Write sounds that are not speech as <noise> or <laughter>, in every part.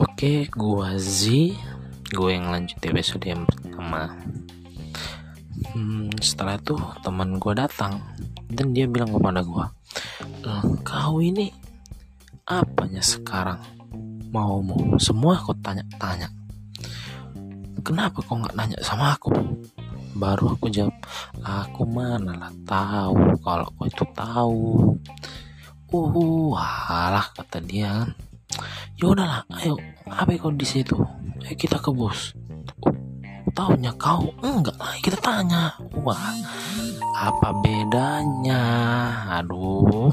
Oke, gua Z, gue yang lanjut episode yang pertama. Hmm, setelah itu teman gua datang dan dia bilang kepada gua, "Eh, kau ini apanya sekarang? Maumu semua aku tanya-tanya. Kenapa kau nggak nanya sama aku? Baru aku jawab, aku mana lah tahu kalau kau itu tahu. Uh, alah kata dia. Ya udahlah, ayo, apa kau di situ? Ayo kita ke bos. Oh, taunya kau enggak lah, kita tanya. Wah, apa bedanya? Aduh,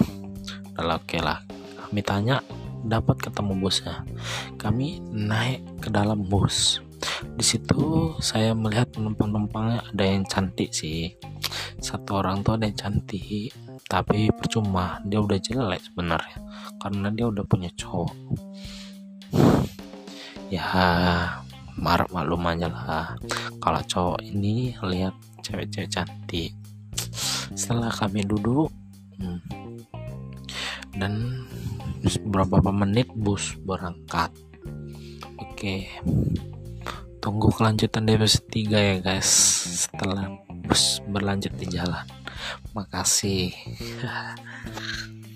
udah oke lah. Kami tanya, dapat ketemu bosnya. Kami naik ke dalam bus. Di situ saya melihat penumpang-penumpangnya ada yang cantik sih. Satu orang tuh ada yang cantik, tapi percuma dia udah jelek sebenarnya karena dia udah punya cowok. Ya, marah maklum aja lah kalau cowok ini lihat cewek-cewek cantik. Setelah kami duduk, hmm, dan beberapa menit bus berangkat. Oke, tunggu kelanjutan episode 3 ya guys setelah bus berlanjut di jalan. Makasih <laughs>